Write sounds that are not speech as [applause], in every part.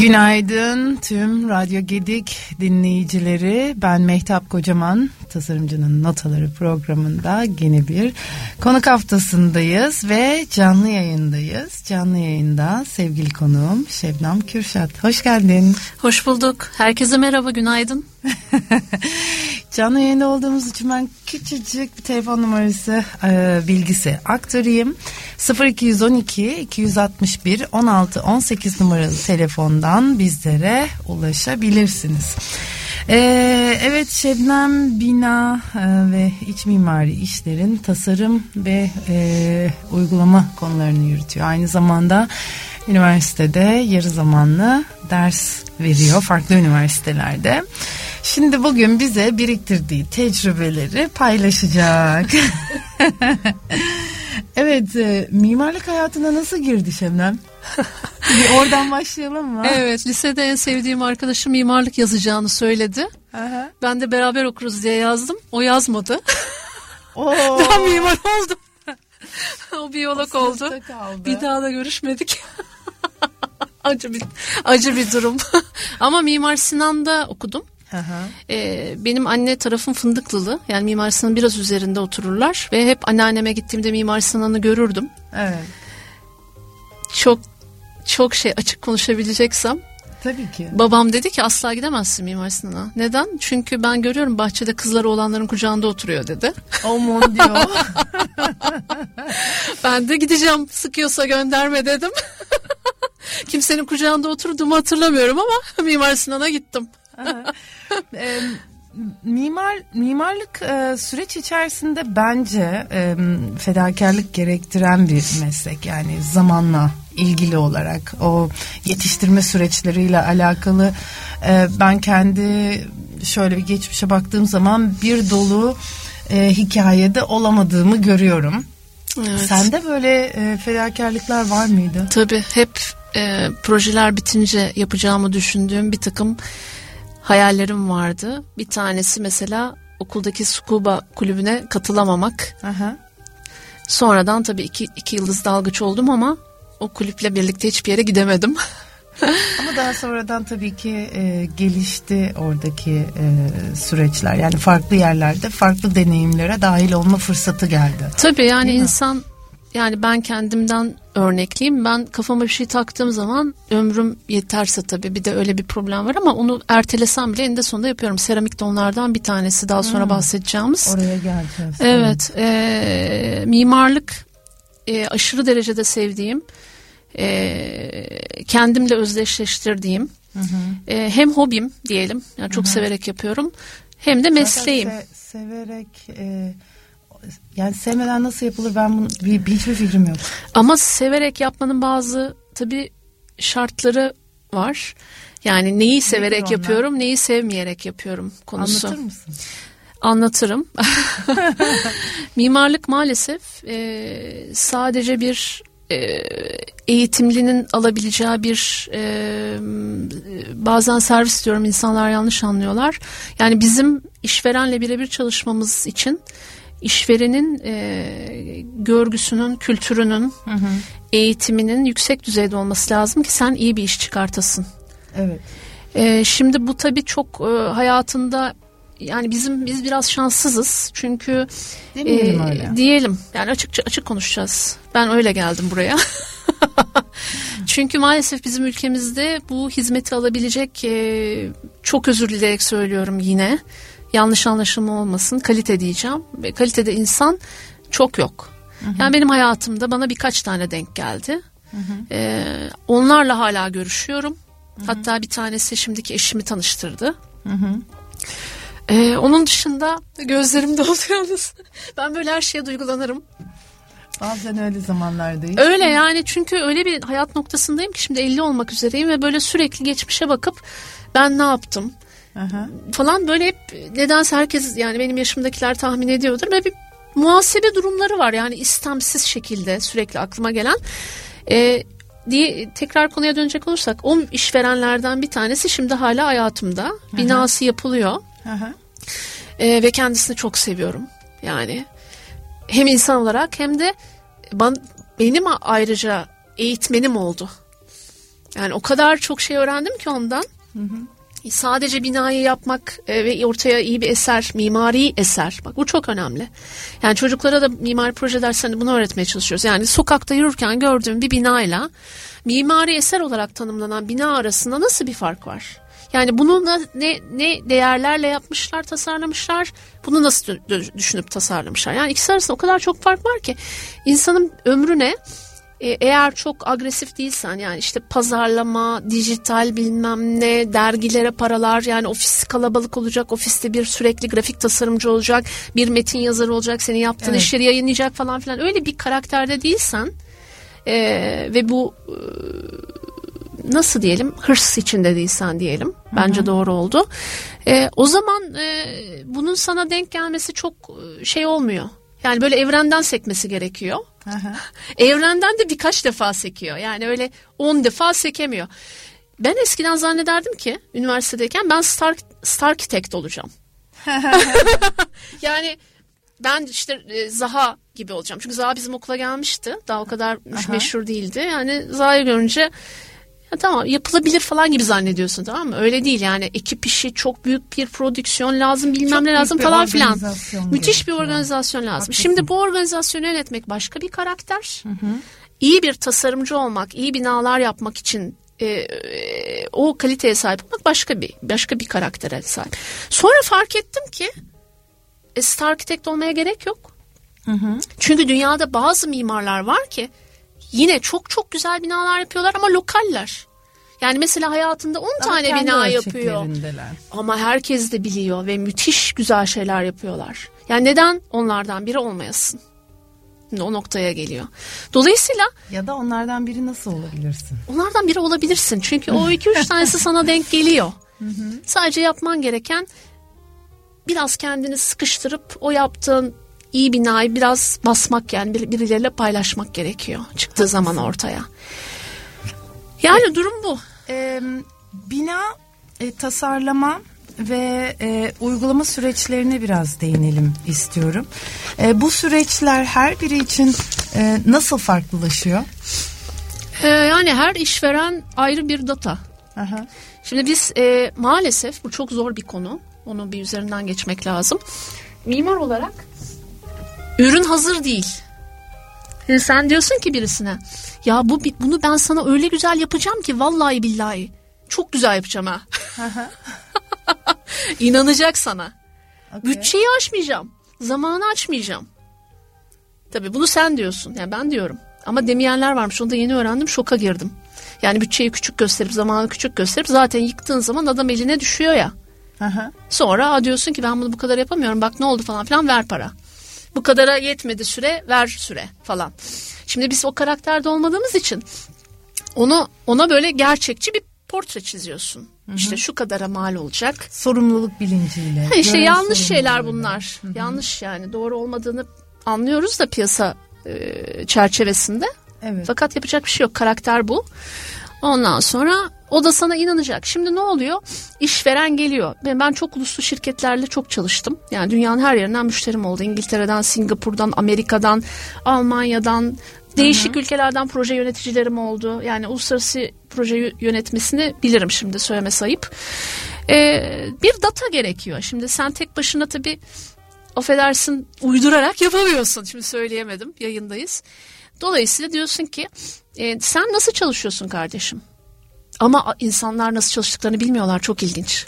Günaydın tüm Radyo Gedik dinleyicileri. Ben Mehtap Kocaman, Tasarımcının Notaları programında yeni bir konuk haftasındayız ve canlı yayındayız. Canlı yayında sevgili konuğum Şebnem Kürşat. Hoş geldin. Hoş bulduk. Herkese merhaba, günaydın. [laughs] Canlı yayında olduğumuz için ben küçücük bir telefon numarası e, bilgisi aktarayım. 0212 261 16 18 numaralı telefondan bizlere ulaşabilirsiniz. Ee, evet Şebnem bina e, ve iç mimari işlerin tasarım ve e, uygulama konularını yürütüyor. Aynı zamanda üniversitede yarı zamanlı ders veriyor farklı üniversitelerde. Şimdi bugün bize biriktirdiği tecrübeleri paylaşacak. [laughs] evet, e, mimarlık hayatına nasıl girdi Şebnem? [laughs] Bir oradan başlayalım mı? Evet, lisede en sevdiğim arkadaşım mimarlık yazacağını söyledi. Aha. Ben de beraber okuruz diye yazdım. O yazmadı. Oo. [laughs] ben mimar oldum. o biyolog O oldu. kaldı. Bir daha da görüşmedik. [laughs] acı bir acı bir durum. Ama Mimar Sinan'da okudum. Aha. Ee, benim anne tarafım Fındıklılı. Yani Mimar Sinan'ın biraz üzerinde otururlar. Ve hep anneanneme gittiğimde Mimar Sinan'ı görürdüm. Evet. Çok çok şey açık konuşabileceksem. Tabii ki. Babam dedi ki asla gidemezsin Mimar Sinan'a. Neden? Çünkü ben görüyorum bahçede kızları olanların kucağında oturuyor dedi. Aman diyor. [laughs] [laughs] Ben de gideceğim sıkıyorsa gönderme dedim. [laughs] Kimsenin kucağında oturduğumu hatırlamıyorum ama Mimar Sinan'a gittim. [laughs] E, mimar mimarlık e, süreç içerisinde bence e, fedakarlık gerektiren bir meslek yani zamanla ilgili olarak o yetiştirme süreçleriyle alakalı e, ben kendi şöyle bir geçmişe baktığım zaman bir dolu e, hikayede olamadığımı görüyorum. Evet. Sende böyle e, fedakarlıklar var mıydı? Tabii hep e, projeler bitince yapacağımı düşündüğüm bir takım hayallerim vardı. Bir tanesi mesela okuldaki scuba kulübüne katılamamak. Aha. Sonradan tabii iki, iki yıldız dalgıç oldum ama o kulüple birlikte hiçbir yere gidemedim. [laughs] Ama daha sonradan tabii ki e, gelişti oradaki e, süreçler. Yani farklı yerlerde farklı deneyimlere dahil olma fırsatı geldi. Tabii yani Değil mi? Yani ben kendimden örnekleyeyim. Ben kafama bir şey taktığım zaman ömrüm yeterse tabii bir de öyle bir problem var ama onu ertelesem bile eninde sonunda yapıyorum. Seramik de onlardan bir tanesi daha sonra Hmm. bahsedeceğimiz. Oraya geleceğiz. Evet, e, mimarlık e, aşırı derecede sevdiğim, e, kendimle özdeşleştirdiğim, Hı hı. e, hem hobim diyelim, yani çok severek yapıyorum, hem de mesleğim. Zaten se- severek e, yani sevmeden nasıl yapılır ben bunu bir, bir hiçbir fikrim yok. Ama severek yapmanın bazı tabii şartları var. Yani neyi severek onlar? yapıyorum, neyi sevmeyerek yapıyorum konusu. Anlatır mısın? Anlatırım. [laughs] Mimarlık maalesef e, sadece bir e, eğitimlinin alabileceği bir e, bazen servis diyorum insanlar yanlış anlıyorlar. Yani bizim işverenle birebir çalışmamız için işverenin e, görgüsünün, kültürünün, Hı hı. eğitiminin yüksek düzeyde olması lazım ki sen iyi bir iş çıkartasın. Evet. Ee, şimdi bu tabii çok e, hayatında yani bizim biz biraz şanssızız çünkü Demeyelim e, öyle. diyelim yani açıkça açık konuşacağız. Ben öyle geldim buraya. [laughs] çünkü maalesef bizim ülkemizde bu hizmeti alabilecek e, çok özür dileyerek söylüyorum yine yanlış anlaşılma olmasın kalite diyeceğim ve kalitede insan çok yok. Yani benim hayatımda bana birkaç tane denk geldi. Ee, onlarla hala görüşüyorum. Hatta bir tanesi şimdiki eşimi tanıştırdı. Hı hı. Ee, onun dışında gözlerim [laughs] doldu yalnız. Ben böyle her şeye duygulanırım. Bazen öyle zamanlardayız. Öyle yani çünkü öyle bir hayat noktasındayım ki şimdi 50 olmak üzereyim ve böyle sürekli geçmişe bakıp ben ne yaptım Aha. falan böyle hep nedense herkes yani benim yaşımdakiler tahmin ediyordur ve bir muhasebe durumları var yani istemsiz şekilde sürekli aklıma gelen. Ee, diye tekrar konuya dönecek olursak o işverenlerden bir tanesi şimdi hala hayatımda. Binası yapılıyor. Aha. Ee, ve kendisini çok seviyorum. Yani hem insan olarak hem de ban, benim ayrıca eğitmenim oldu. Yani o kadar çok şey öğrendim ki ondan. Sadece binayı yapmak e, ve ortaya iyi bir eser, mimari eser. Bak bu çok önemli. Yani çocuklara da mimari proje derslerinde bunu öğretmeye çalışıyoruz. Yani sokakta yürürken gördüğüm bir binayla mimari eser olarak tanımlanan bina arasında nasıl bir fark var? Yani bunu ne ne değerlerle yapmışlar, tasarlamışlar. Bunu nasıl dü- dü- düşünüp tasarlamışlar? Yani ikisi arasında o kadar çok fark var ki insanın ömrüne eğer çok agresif değilsen yani işte pazarlama, dijital bilmem ne, dergilere paralar yani ofis kalabalık olacak, ofiste bir sürekli grafik tasarımcı olacak, bir metin yazarı olacak, senin yaptığın Evet. işleri yayınlayacak falan filan öyle bir karakterde değilsen e, ve bu e, nasıl diyelim hırs içinde değilsen diyelim bence doğru oldu. E, o zaman e, bunun sana denk gelmesi çok e, şey olmuyor. Yani böyle evrenden sekmesi gerekiyor. Evrenden de birkaç defa sekiyor. Yani öyle 10 defa sekemiyor. Ben eskiden zannederdim ki üniversitedeyken ben star, Starkitect olacağım. [laughs] yani ben işte e, Zaha gibi olacağım. Çünkü Zaha bizim okula gelmişti. Daha o kadar Aha. meşhur değildi. Yani Zaha'yı görünce ya tamam yapılabilir falan gibi zannediyorsun tamam mı? Öyle değil yani ekip işi çok büyük bir prodüksiyon lazım bilmem Çok ne lazım falan filan. Müthiş bir organizasyon lazım. Haklısın. Şimdi bu organizasyonu yönetmek başka bir karakter. İyi bir tasarımcı olmak, iyi binalar yapmak için e, o kaliteye sahip olmak başka bir başka bir karaktere sahip. Sonra fark ettim ki e, star architect olmaya gerek yok. Çünkü dünyada bazı mimarlar var ki yine çok çok güzel binalar yapıyorlar ama lokaller. Yani mesela hayatında 10 Daha tane bina yapıyor. Ama herkes de biliyor ve müthiş güzel şeyler yapıyorlar. Yani neden onlardan biri olmayasın? Şimdi o noktaya geliyor. Dolayısıyla Ya da onlardan biri nasıl olabilirsin? onlardan biri olabilirsin. Çünkü o iki üç tanesi [laughs] sana denk geliyor. Sadece yapman gereken biraz kendini sıkıştırıp o yaptığın iyi binayı biraz basmak yani bir- birileriyle paylaşmak gerekiyor. Çıktığı zaman ortaya. Yani durum bu. Ee, bina e, tasarlama ve e, uygulama süreçlerine biraz değinelim istiyorum. E, bu süreçler her biri için e, nasıl farklılaşıyor? Ee, yani her işveren ayrı bir data. Aha. Şimdi biz e, maalesef bu çok zor bir konu. Onu bir üzerinden geçmek lazım. Mimar olarak ürün hazır değil. Şimdi sen diyorsun ki birisine ya bu bunu ben sana öyle güzel yapacağım ki vallahi billahi çok güzel yapacağım ha. [laughs] İnanacak sana. Okey. Bütçeyi aşmayacağım. Zamanı açmayacağım. Tabii bunu sen diyorsun. Yani ben diyorum. Ama demeyenler varmış. Onu da yeni öğrendim. Şoka girdim. Yani bütçeyi küçük gösterip zamanı küçük gösterip zaten yıktığın zaman adam eline düşüyor ya. Aha. Sonra diyorsun ki ben bunu bu kadar yapamıyorum. Bak ne oldu falan filan ver para. Bu kadara yetmedi süre ver süre falan. Şimdi biz o karakterde olmadığımız için onu ona böyle gerçekçi bir portre çiziyorsun. İşte şu kadara mal olacak. Sorumluluk bilinciyle. Ha işte yanlış şeyler bunlar. Yanlış yani doğru olmadığını anlıyoruz da piyasa e, çerçevesinde. Evet. Fakat yapacak bir şey yok. Karakter bu. Ondan sonra o da sana inanacak. Şimdi ne oluyor? İşveren geliyor. Ben, ben çok uluslu şirketlerle çok çalıştım. Yani dünyanın her yerinden müşterim oldu. İngiltere'den, Singapur'dan, Amerika'dan, Almanya'dan, değişik ülkelerden proje yöneticilerim oldu. Yani uluslararası proje yönetmesini bilirim şimdi söylemesi ayıp. Ee, bir data gerekiyor. Şimdi sen tek başına tabii affedersin uydurarak [laughs] yapamıyorsun. Şimdi söyleyemedim yayındayız. Dolayısıyla diyorsun ki e, sen nasıl çalışıyorsun kardeşim? Ama insanlar nasıl çalıştıklarını bilmiyorlar çok ilginç.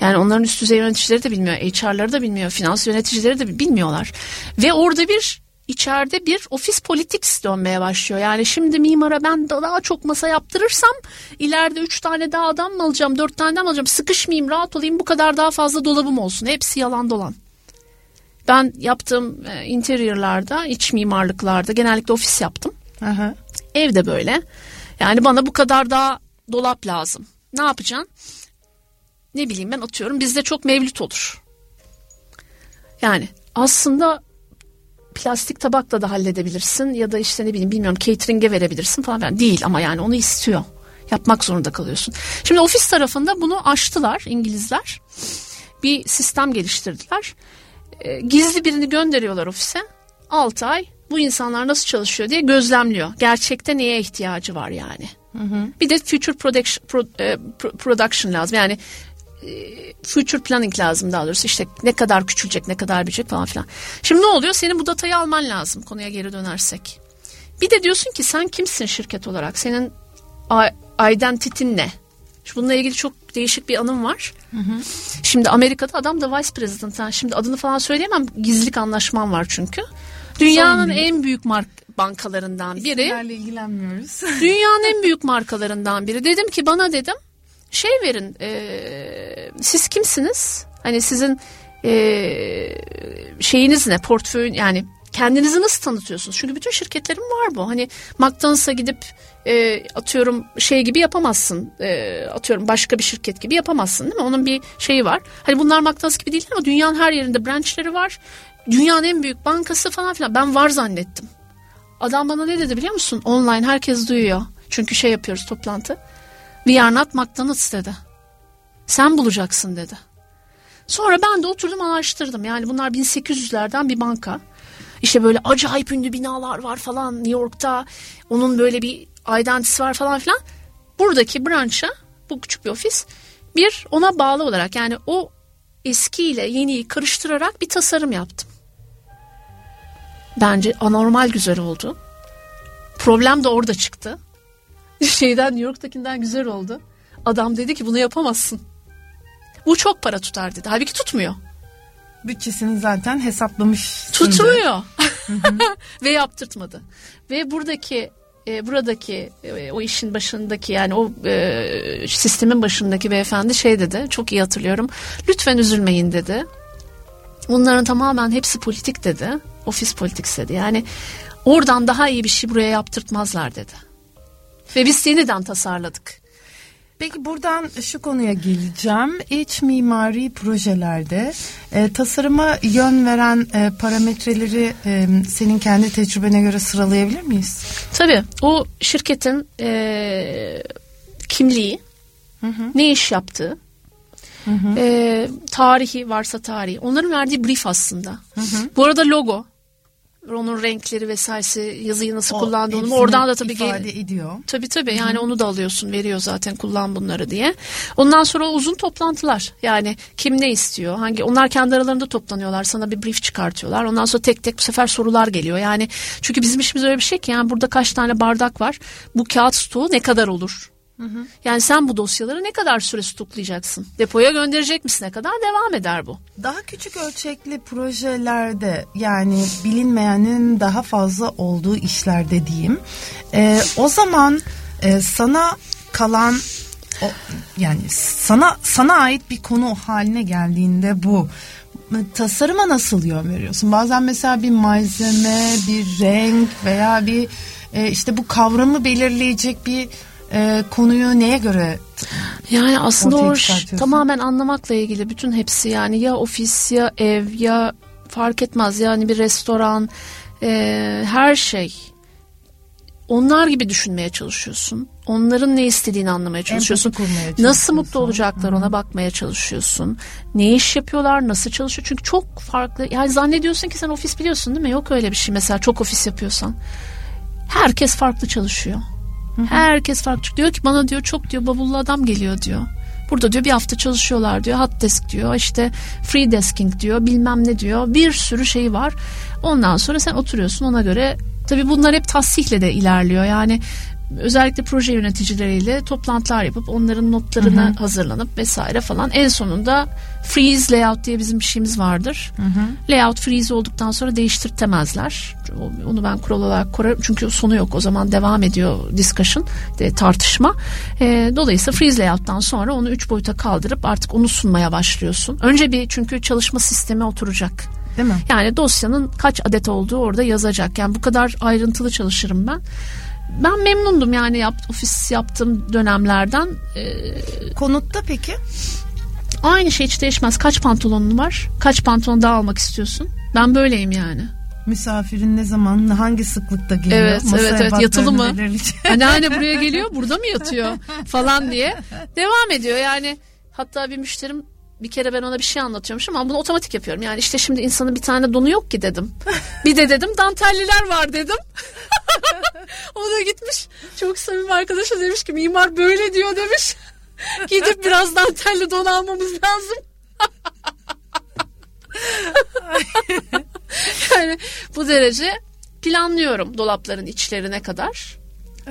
Yani onların üst düzey yöneticileri de bilmiyor, HR'ları da bilmiyor, finans yöneticileri de bilmiyorlar. Ve orada bir içeride bir ofis politics dönmeye başlıyor. Yani şimdi mimara ben da- daha çok masa yaptırırsam ileride üç tane daha adam mı alacağım, dört tane daha mı alacağım? Sıkışmayayım, rahat olayım, bu kadar daha fazla dolabım olsun. Hepsi yalan dolan. Ben yaptığım e, interiorlarda, iç mimarlıklarda genellikle ofis yaptım. Aha. Evde böyle. Yani bana bu kadar daha dolap lazım. Ne yapacaksın? Ne bileyim ben atıyorum bizde çok mevlüt olur. Yani aslında plastik tabakla da halledebilirsin ya da işte ne bileyim bilmiyorum catering'e verebilirsin falan. Yani değil ama yani onu istiyor. Yapmak zorunda kalıyorsun. Şimdi ofis tarafında bunu aştılar İngilizler. Bir sistem geliştirdiler. E, gizli birini gönderiyorlar ofise. 6 ay bu insanlar nasıl çalışıyor diye gözlemliyor. Gerçekte neye ihtiyacı var yani. Hı hı. Bir de future production, pro, e, production lazım. Yani e, future planning lazım daha doğrusu işte ne kadar küçülecek ne kadar büyüyecek falan filan. Şimdi ne oluyor senin bu datayı alman lazım konuya geri dönersek. Bir de diyorsun ki sen kimsin şirket olarak senin identitin ne? Bununla ilgili çok değişik bir anım var. Hı hı. Şimdi Amerika'da adam da vice president. Yani şimdi adını falan söyleyemem. Gizlilik anlaşmam var çünkü. Dünyanın en büyük mark bankalarından biri. İsimlerle ilgilenmiyoruz. [laughs] dünyanın en büyük markalarından biri. Dedim ki bana dedim şey verin e, siz kimsiniz? Hani sizin e, şeyiniz ne portföy yani kendinizi nasıl tanıtıyorsunuz? Çünkü bütün şirketlerin var bu. Hani McDonald's'a gidip e, atıyorum şey gibi yapamazsın. E, atıyorum başka bir şirket gibi yapamazsın değil mi? Onun bir şeyi var. Hani bunlar McDonald's gibi değil ama dünyanın her yerinde branchları var. Dünyanın en büyük bankası falan filan. Ben var zannettim. Adam bana ne dedi biliyor musun? Online herkes duyuyor. Çünkü şey yapıyoruz toplantı. We are not McDonald's dedi. Sen bulacaksın dedi. Sonra ben de oturdum araştırdım. Yani bunlar 1800'lerden bir banka. İşte böyle acayip ünlü binalar var falan New York'ta. Onun böyle bir identity'si var falan filan. Buradaki branşa bu küçük bir ofis bir ona bağlı olarak yani o eskiyle yeniyi karıştırarak bir tasarım yaptım. Bence anormal güzel oldu. Problem de orada çıktı. [laughs] Şeyden New York'takinden güzel oldu. Adam dedi ki bunu yapamazsın. Bu çok para tutar dedi. Halbuki tutmuyor. Bütçesini zaten hesaplamış. Tutmuyor. [laughs] Ve yaptırtmadı. Ve buradaki e, buradaki e, o işin başındaki yani o e, sistemin başındaki beyefendi şey dedi çok iyi hatırlıyorum lütfen üzülmeyin dedi bunların tamamen hepsi politik dedi ofis politik dedi yani oradan daha iyi bir şey buraya yaptırtmazlar dedi ve biz yeniden tasarladık Peki buradan şu konuya geleceğim. İç mimari projelerde e, tasarıma yön veren e, parametreleri e, senin kendi tecrübene göre sıralayabilir miyiz? Tabii. O şirketin e, kimliği, hı hı. ne iş yaptığı, Hı hı. E, tarihi varsa tarihi. Onların verdiği brief aslında. Hı hı. Bu arada logo onun renkleri vesairesi yazıyı nasıl o, kullandığını oradan da tabii ifade ediyor. Tabii tabii yani Hı-hı. onu da alıyorsun veriyor zaten kullan bunları diye. Ondan sonra uzun toplantılar yani kim ne istiyor hangi onlar kendi aralarında toplanıyorlar sana bir brief çıkartıyorlar. Ondan sonra tek tek bu sefer sorular geliyor yani çünkü bizim işimiz öyle bir şey ki yani burada kaç tane bardak var bu kağıt stoğu ne kadar olur? Yani sen bu dosyaları ne kadar süre stoklayacaksın? Depoya gönderecek misin? Ne kadar devam eder bu? Daha küçük ölçekli projelerde yani bilinmeyenin daha fazla olduğu işlerde diyeyim. E, o zaman e, sana kalan o, yani sana sana ait bir konu haline geldiğinde bu tasarıma nasıl yön veriyorsun? Bazen mesela bir malzeme, bir renk veya bir e, işte bu kavramı belirleyecek bir e, konuyu neye göre yani aslında o tamamen anlamakla ilgili bütün hepsi yani ya ofis ya ev ya fark etmez yani bir restoran e, her şey onlar gibi düşünmeye çalışıyorsun. Onların ne istediğini anlamaya çalışıyorsun. Nasıl mutlu olacaklar ona bakmaya çalışıyorsun. Ne iş yapıyorlar, nasıl çalışıyor? Çünkü çok farklı. Yani zannediyorsun ki sen ofis biliyorsun değil mi? Yok öyle bir şey mesela çok ofis yapıyorsan. Herkes farklı çalışıyor. Herkes farklı. Diyor ki bana diyor çok diyor bavullu adam geliyor diyor. Burada diyor bir hafta çalışıyorlar diyor. Hot desk diyor. işte free desking diyor. Bilmem ne diyor. Bir sürü şey var. Ondan sonra sen oturuyorsun ona göre. Tabii bunlar hep tasdihle de ilerliyor. Yani özellikle proje yöneticileriyle toplantılar yapıp onların notlarını hı hı. hazırlanıp vesaire falan en sonunda freeze layout diye bizim bir şeyimiz vardır. Hı hı. Layout freeze olduktan sonra değiştirtemezler. Onu ben kural olarak korarım çünkü sonu yok o zaman devam ediyor discussion de, tartışma. E, dolayısıyla freeze layout'tan sonra onu üç boyuta kaldırıp artık onu sunmaya başlıyorsun. Önce bir çünkü çalışma sistemi oturacak. Değil mi? Yani dosyanın kaç adet olduğu orada yazacak. Yani bu kadar ayrıntılı çalışırım ben ben memnundum yani yap, ofis yaptığım dönemlerden. Ee, Konutta peki? Aynı şey hiç değişmez. Kaç pantolonun var? Kaç pantolon daha almak istiyorsun? Ben böyleyim yani. Misafirin ne zaman hangi sıklıkta geliyor? Evet Masaya evet evet yatılı mı? Anneanne buraya geliyor burada mı yatıyor falan diye devam ediyor yani. Hatta bir müşterim bir kere ben ona bir şey anlatıyormuşum ama bunu otomatik yapıyorum. Yani işte şimdi insanın bir tane donu yok ki dedim. bir de dedim dantelliler var dedim. [laughs] o da gitmiş çok samimi arkadaşa demiş ki mimar böyle diyor demiş. [laughs] Gidip biraz dantelli don almamız lazım. [laughs] yani bu derece planlıyorum dolapların içlerine kadar.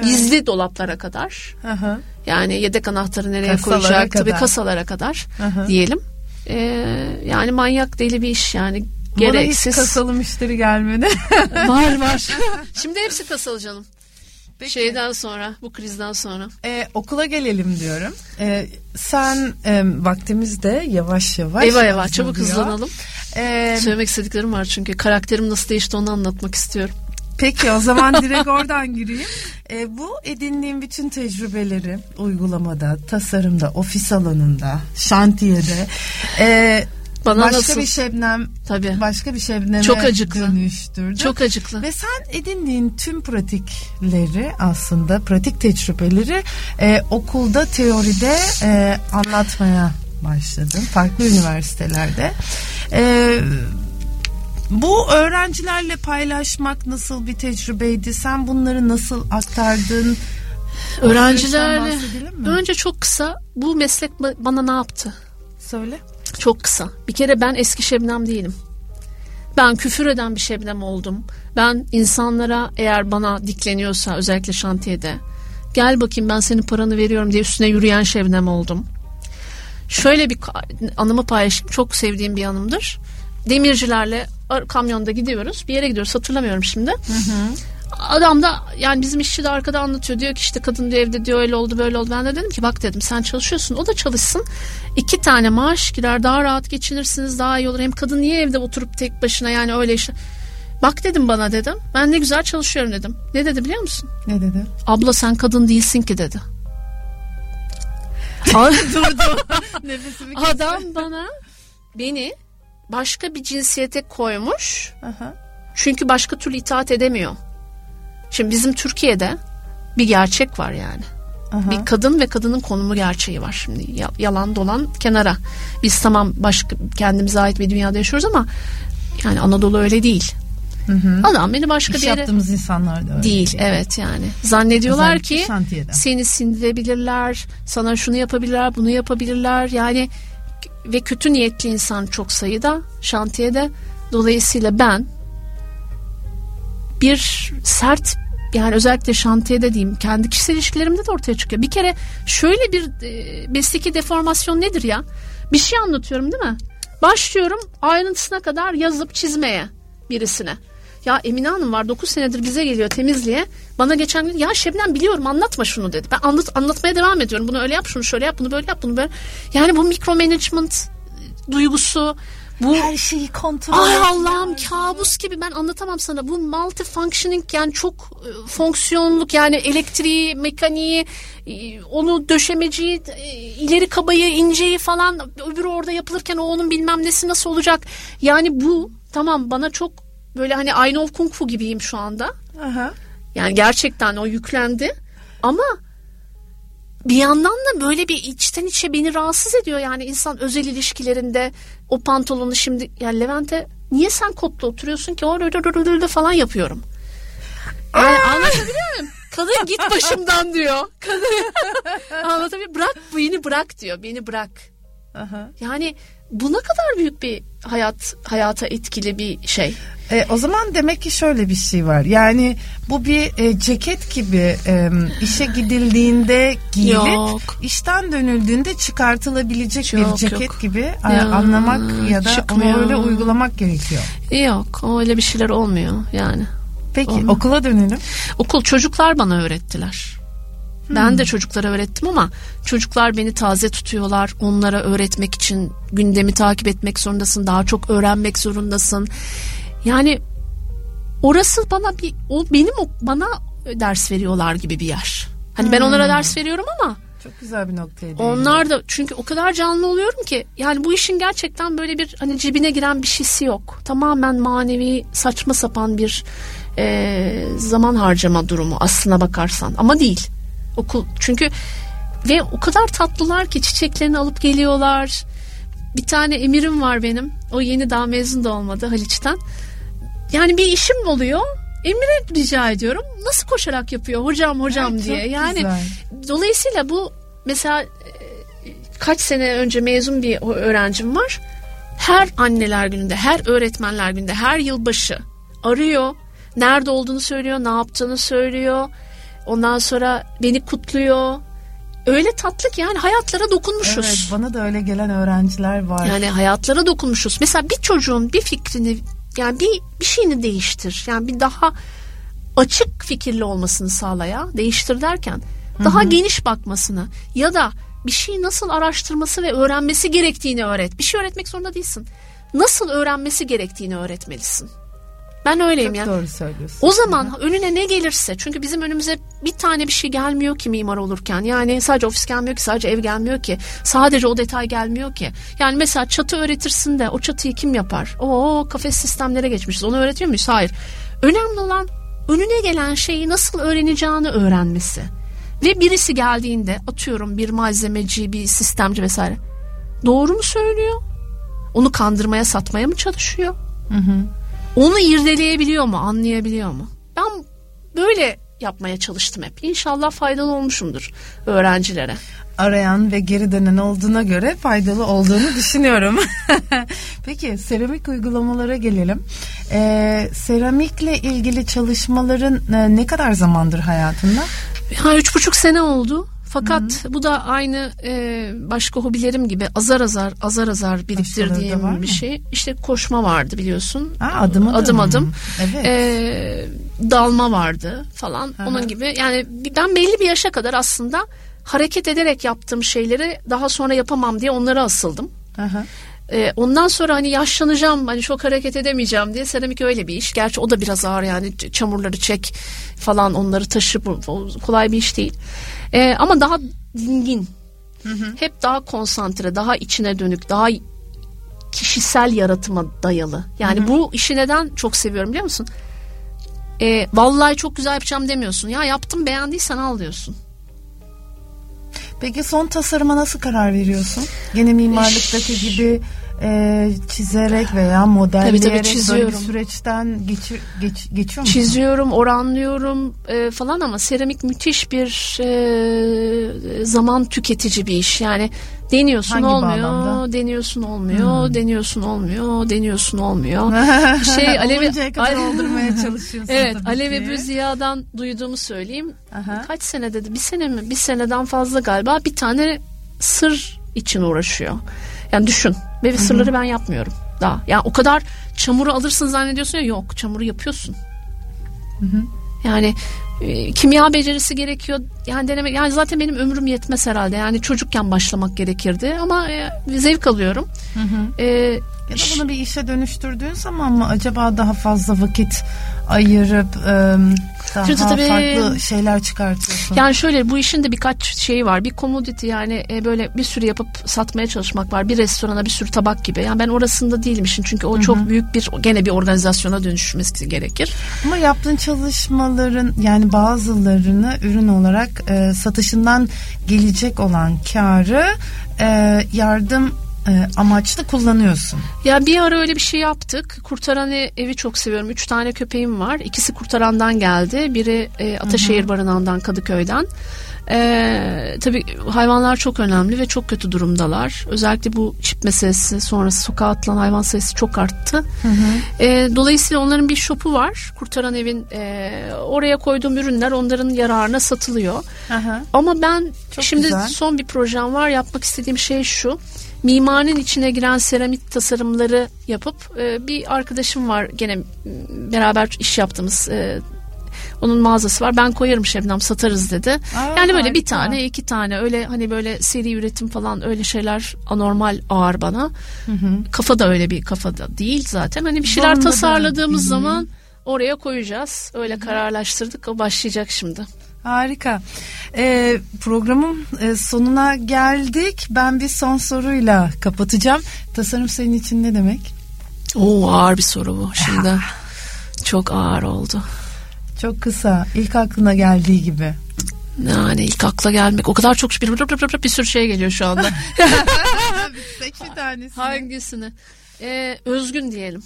Gizli dolaplara kadar. Aha. Yani yedek anahtarı nereye Kasalara koyacak tabii kadar. kasalara kadar Aha. diyelim. Ee, yani manyak deli bir iş yani Bana hiç gereksiz. kasalı müşteri gelmedi. [laughs] var var. [laughs] Şimdi hepsi kasalı canım. Peki. Şeyden sonra bu krizden sonra. Ee, okula gelelim diyorum. Ee, sen e, vaktimiz de yavaş yavaş Eyvah eyvah çabuk hızlanalım. Ee, Söylemek istediklerim var çünkü karakterim nasıl değişti onu anlatmak istiyorum. Peki o zaman direkt oradan gireyim. Ee, bu edindiğim bütün tecrübeleri uygulamada, tasarımda, ofis alanında, şantiyede e, Bana başka nasıl? bir şebnem Tabii. başka bir şebneme Çok acıklı. dönüştürdü. Çok acıklı. Ve sen edindiğin tüm pratikleri aslında pratik tecrübeleri e, okulda teoride e, anlatmaya başladın farklı üniversitelerde. E, bu öğrencilerle paylaşmak nasıl bir tecrübeydi? Sen bunları nasıl aktardın? Öğrencilerle önce çok kısa bu meslek ba- bana ne yaptı? Söyle. Çok kısa. Bir kere ben eski Şebnem değilim. Ben küfür eden bir Şebnem oldum. Ben insanlara eğer bana dikleniyorsa özellikle şantiyede gel bakayım ben senin paranı veriyorum diye üstüne yürüyen Şebnem oldum. Şöyle bir anımı paylaşayım. Çok sevdiğim bir anımdır. Demircilerle kamyonda gidiyoruz. Bir yere gidiyoruz hatırlamıyorum şimdi. Adam da yani bizim işçi de arkada anlatıyor. Diyor ki işte kadın diyor evde diyor öyle oldu böyle oldu. Ben de dedim ki bak dedim sen çalışıyorsun o da çalışsın. İki tane maaş girer daha rahat geçinirsiniz daha iyi olur. Hem kadın niye evde oturup tek başına yani öyle işte. Bak dedim bana dedim. Ben ne güzel çalışıyorum dedim. Ne dedi biliyor musun? Ne dedi? Abla sen kadın değilsin ki dedi. [laughs] Durdu. [laughs] Nefesimi Adam bana beni başka bir cinsiyete koymuş. Aha. Çünkü başka türlü itaat edemiyor. Şimdi bizim Türkiye'de bir gerçek var yani. Aha. Bir kadın ve kadının konumu gerçeği var şimdi. Ya- Yalan dolan kenara. Biz tamam başka kendimize ait bir dünyada yaşıyoruz ama yani Anadolu öyle değil. Hı hı. Adam beni başka İş bir yere yaptığımız insanlar da öyle. değil. Evet yani. Zannediyorlar Özellikle ki şantiyede. seni sindirebilirler, sana şunu yapabilirler, bunu yapabilirler. Yani ve kötü niyetli insan çok sayıda şantiyede. Dolayısıyla ben bir sert yani özellikle şantiyede diyeyim kendi kişisel ilişkilerimde de ortaya çıkıyor. Bir kere şöyle bir e, mesleki deformasyon nedir ya? Bir şey anlatıyorum değil mi? Başlıyorum ayrıntısına kadar yazıp çizmeye birisine. Ya Emine Hanım var 9 senedir bize geliyor temizliğe. Bana geçen gün ya Şebnem biliyorum anlatma şunu dedi. Ben anlat, anlatmaya devam ediyorum. Bunu öyle yap şunu şöyle yap bunu böyle yap bunu böyle. Yani bu micromanagement duygusu bu Her şeyi kontrol Ay Allah'ım kabus gibi ben anlatamam sana. Bu multifunctioning yani çok e, fonksiyonluk yani elektriği, mekaniği, e, onu döşemeciyi, e, ileri kabayı, inceyi falan öbürü orada yapılırken o onun bilmem nesi nasıl olacak. Yani bu tamam bana çok böyle hani I know Kung Fu gibiyim şu anda. Aha. Yani gerçekten o yüklendi ama bir yandan da böyle bir içten içe beni rahatsız ediyor yani insan özel ilişkilerinde o pantolonu şimdi yani Levent'e niye sen kotla oturuyorsun ki o rö- falan yapıyorum. Yani anlatabiliyor muyum? Kadın git başımdan diyor. Kadın [laughs] anlatabiliyor bırak beni bırak diyor beni bırak. Aha. Yani bu ne kadar büyük bir hayat hayata etkili bir şey. E, o zaman demek ki şöyle bir şey var. Yani bu bir e, ceket gibi e, işe gidildiğinde giyilip Yok. işten dönüldüğünde çıkartılabilecek bir Yok, ceket yok. gibi e, Ya, anlamak ya da çıkmıyor. onu öyle uygulamak gerekiyor. Yok öyle bir şeyler olmuyor yani. Peki Olmaz. okula dönelim. Okul çocuklar bana öğrettiler. Ben de çocuklara öğrettim ama çocuklar beni taze tutuyorlar. Onlara öğretmek için gündemi takip etmek zorundasın. Daha çok öğrenmek zorundasın. Yani orası bana bir o benim o- bana ders veriyorlar gibi bir yer. Hani ben onlara ders veriyorum ama Çok güzel bir noktaya onlar da çünkü o kadar canlı oluyorum ki yani bu işin gerçekten böyle bir hani cebine giren bir şeysi yok. Tamamen manevi saçma sapan bir e, zaman harcama durumu aslına bakarsan ama değil. Okul çünkü ve o kadar tatlılar ki çiçeklerini alıp geliyorlar. bir tane emirim var benim. O yeni daha mezun da olmadı Haliç'ten. Yani bir işim oluyor. Emire rica ediyorum. Nasıl koşarak yapıyor hocam hocam çok diye. Yani güzel. dolayısıyla bu mesela e, kaç sene önce mezun bir öğrencim var. Her anneler gününde, her öğretmenler gününde, her yılbaşı arıyor. Nerede olduğunu söylüyor, ne yaptığını söylüyor. Ondan sonra beni kutluyor. Öyle tatlı ki yani hayatlara dokunmuşuz. Evet bana da öyle gelen öğrenciler var. Yani hayatlara dokunmuşuz. Mesela bir çocuğun bir fikrini yani bir bir şeyini değiştir. Yani bir daha açık fikirli olmasını sağla ya. Değiştir derken daha geniş bakmasını ya da bir şeyi nasıl araştırması ve öğrenmesi gerektiğini öğret. Bir şey öğretmek zorunda değilsin. Nasıl öğrenmesi gerektiğini öğretmelisin. Ben öyleyim Çok yani. doğru söylüyorsun. O zaman önüne ne gelirse çünkü bizim önümüze bir tane bir şey gelmiyor ki mimar olurken. Yani sadece ofis gelmiyor ki sadece ev gelmiyor ki. Sadece o detay gelmiyor ki. Yani mesela çatı öğretirsin de o çatıyı kim yapar? O kafes sistemlere geçmişiz. Onu öğretiyor muyuz? Hayır. Önemli olan önüne gelen şeyi nasıl öğreneceğini öğrenmesi. Ve birisi geldiğinde atıyorum bir malzemeci, bir sistemci vesaire. Doğru mu söylüyor? Onu kandırmaya, satmaya mı çalışıyor? Onu irdeleyebiliyor mu, anlayabiliyor mu? Ben böyle yapmaya çalıştım hep. İnşallah faydalı olmuşumdur öğrencilere. Arayan ve geri dönen olduğuna göre faydalı olduğunu düşünüyorum. [laughs] Peki seramik uygulamalara gelelim. Ee, seramikle ilgili çalışmaların e, ne kadar zamandır hayatında? Ha, üç buçuk sene oldu. Fakat bu da aynı e, başka hobilerim gibi azar azar azar azar biriktirdiğim bir şey. İşte koşma vardı biliyorsun. Aa, adım adım. adım adım. Evet. E, dalma vardı falan. Aha. Onun gibi yani ben belli bir yaşa kadar aslında hareket ederek yaptığım şeyleri daha sonra yapamam diye onlara asıldım. Aha. Ee, ondan sonra hani yaşlanacağım hani çok hareket edemeyeceğim diye seramik öyle bir iş. Gerçi o da biraz ağır yani çamurları çek falan onları taşı kolay bir iş değil. Ee, ama daha dingin. Hep daha konsantre, daha içine dönük, daha kişisel yaratıma dayalı. Yani bu işi neden çok seviyorum biliyor musun? Ee, vallahi çok güzel yapacağım demiyorsun. Ya yaptım beğendiysen al diyorsun. Peki son tasarıma nasıl karar veriyorsun? Gene mimarlıktaki gibi e, çizerek veya modelleyerek böyle bir çiziyorum. süreçten geçir, geç, geçiyor musun? Çiziyorum, oranlıyorum e, falan ama seramik müthiş bir e, zaman tüketici bir iş. Yani deniyorsun Hangi olmuyor, bağlamda? Hmm. deniyorsun olmuyor, deniyorsun olmuyor, deniyorsun [laughs] olmuyor. şey Alevi kadar oldurmaya çalışıyorsun. Evet, tabii Alev. Ebu Ziya'dan duyduğumu söyleyeyim. Aha. Kaç sene dedi? Bir sene mi? Bir seneden fazla galiba bir tane sır için uğraşıyor. Yani düşün. Ve sırları ben yapmıyorum daha. Yani o kadar çamuru alırsın zannediyorsun ya yok çamuru yapıyorsun. Yani e, kimya becerisi gerekiyor. Yani deneme yani zaten benim ömrüm yetmez herhalde. Yani çocukken başlamak gerekirdi ama e, zevk alıyorum. E, Ya da bunu bir işe dönüştürdüğün zaman mı acaba daha fazla vakit ayırıp e, daha Tabii, tabii. farklı şeyler çıkartıyorsun? Yani şöyle bu işin de birkaç şeyi var. Bir commodity yani e, böyle bir sürü yapıp satmaya çalışmak var. Bir restorana bir sürü tabak gibi. Yani ben orasında değilim işin. Çünkü o çok büyük bir gene bir organizasyona dönüşmesi gerekir. Ama yaptığın çalışmaların yani bazılarını ürün olarak e, satışından gelecek olan karı e, yardım amaçlı kullanıyorsun. Ya bir ara öyle bir şey yaptık. Kurtaran e- evi çok seviyorum. Üç tane köpeğim var. İkisi Kurtaran'dan geldi. Biri e, Ataşehir Barınağı'ndan Kadıköy'den. E, tabii hayvanlar çok önemli ve çok kötü durumdalar. Özellikle bu çip meselesi sonrası sokağa atılan hayvan sayısı çok arttı. E, dolayısıyla onların bir şopu var. Kurtaran evin e, oraya koyduğum ürünler onların yararına satılıyor. Aha. Ama ben Çok şimdi güzel. son bir projem var. Yapmak istediğim şey şu. Mimarinin içine giren seramik tasarımları yapıp e, bir arkadaşım var gene beraber iş yaptığımız e, onun mağazası var. Ben koyarım Şebnem satarız dedi. Aa, yani böyle bir harika. tane iki tane öyle hani böyle seri üretim falan öyle şeyler anormal ağır bana. Kafa da öyle bir kafada değil zaten. Hani bir şeyler da- tasarladığımız zaman oraya koyacağız. Öyle kararlaştırdık. O başlayacak şimdi. Harika. Ee, programın e, sonuna geldik. Ben bir son soruyla kapatacağım. Tasarım senin için ne demek? Oo ağır bir soru bu şimdi. [laughs] Çok ağır oldu. Çok kısa. İlk aklına geldiği gibi. Yani ilk akla gelmek o kadar çok bir, bir, bir sürü şey geliyor şu anda. [laughs] Seç bir tanesini. Hangisini? Ee, özgün diyelim.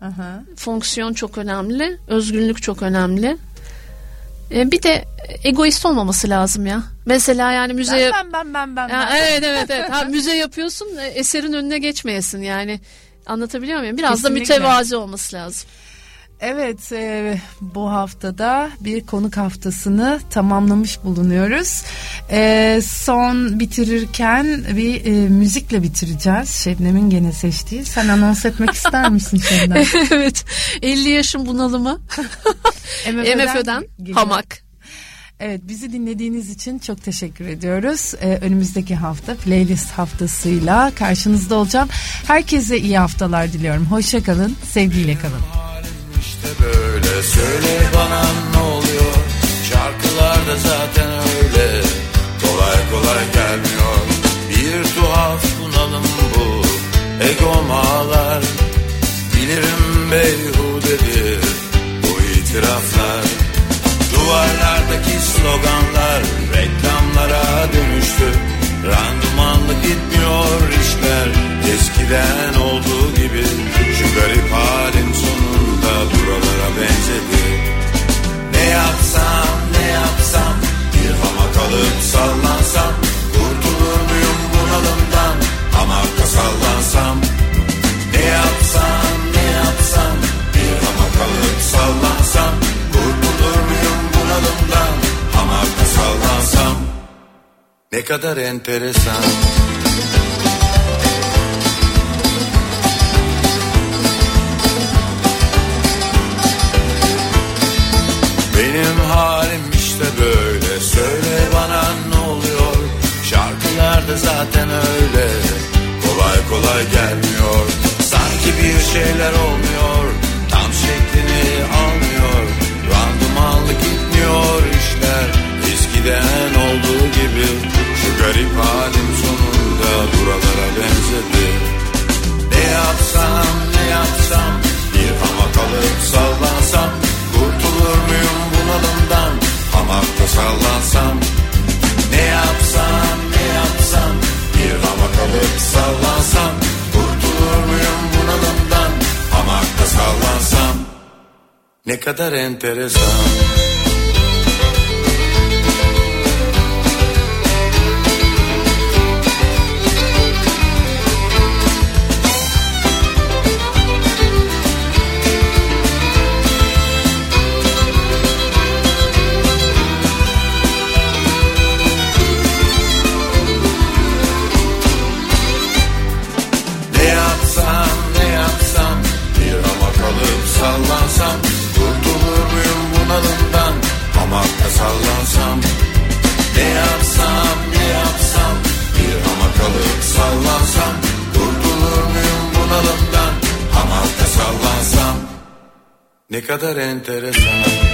Aha. Fonksiyon çok önemli. Özgünlük çok önemli. Ee, bir de egoist olmaması lazım ya. Mesela yani müzeye... Ben ben ben ben. Ya, ben. evet evet evet. Ha, [laughs] müze yapıyorsun e, eserin önüne geçmeyesin yani. Anlatabiliyor muyum? Biraz Kesinlikle. da mütevazi olması lazım. Evet e, bu haftada bir konuk haftasını tamamlamış bulunuyoruz. E, son bitirirken bir e, müzikle bitireceğiz. Şebnem'in gene seçtiği. Sen anons etmek ister misin Şebnem? [laughs] evet. 50 yaşın bunalımı. MFÖ'den hamak. Evet bizi dinlediğiniz için çok teşekkür ediyoruz. Ee, önümüzdeki hafta playlist haftasıyla karşınızda olacağım. Herkese iyi haftalar diliyorum. Hoşçakalın, sevgiyle kalın. İşte böyle. Söyle bana ne oluyor? Şarkılarda zaten öyle. Kolay kolay gelmiyor. Bir tuhaf bunalım bu. Egom ağlar Bilirim beyhudedir Bu itiraflar. Duvarlardaki sloganlar Reklamlara dönüştü. Randımanlı gitmiyor işler. Eskiden sallansam Kurtulur muyum bunalımdan? Hamakta sallansam Ne yapsam ne yapsam? Bir hamak alıp sallansam Kurtulur muyum bunalımdan? Hamakta sallansam Ne kadar enteresan Şarkılarda zaten öyle. Kolay kolay gelmiyor. Sanki bir şeyler olmuyor. Tam şeklini almıyor. Randımanlı gitmiyor işler. Eskiden olduğu gibi Şu garip halim sonunda Buralara benzedi. Ne yapsam ne yapsam Bir hamak alıp sallansam Kurtulur muyum bunalımdan? Hamakta sallansam sallansam Kurtulur muyum bunalımdan? Hamakta sallansam Ne kadar enteresan Ne kadar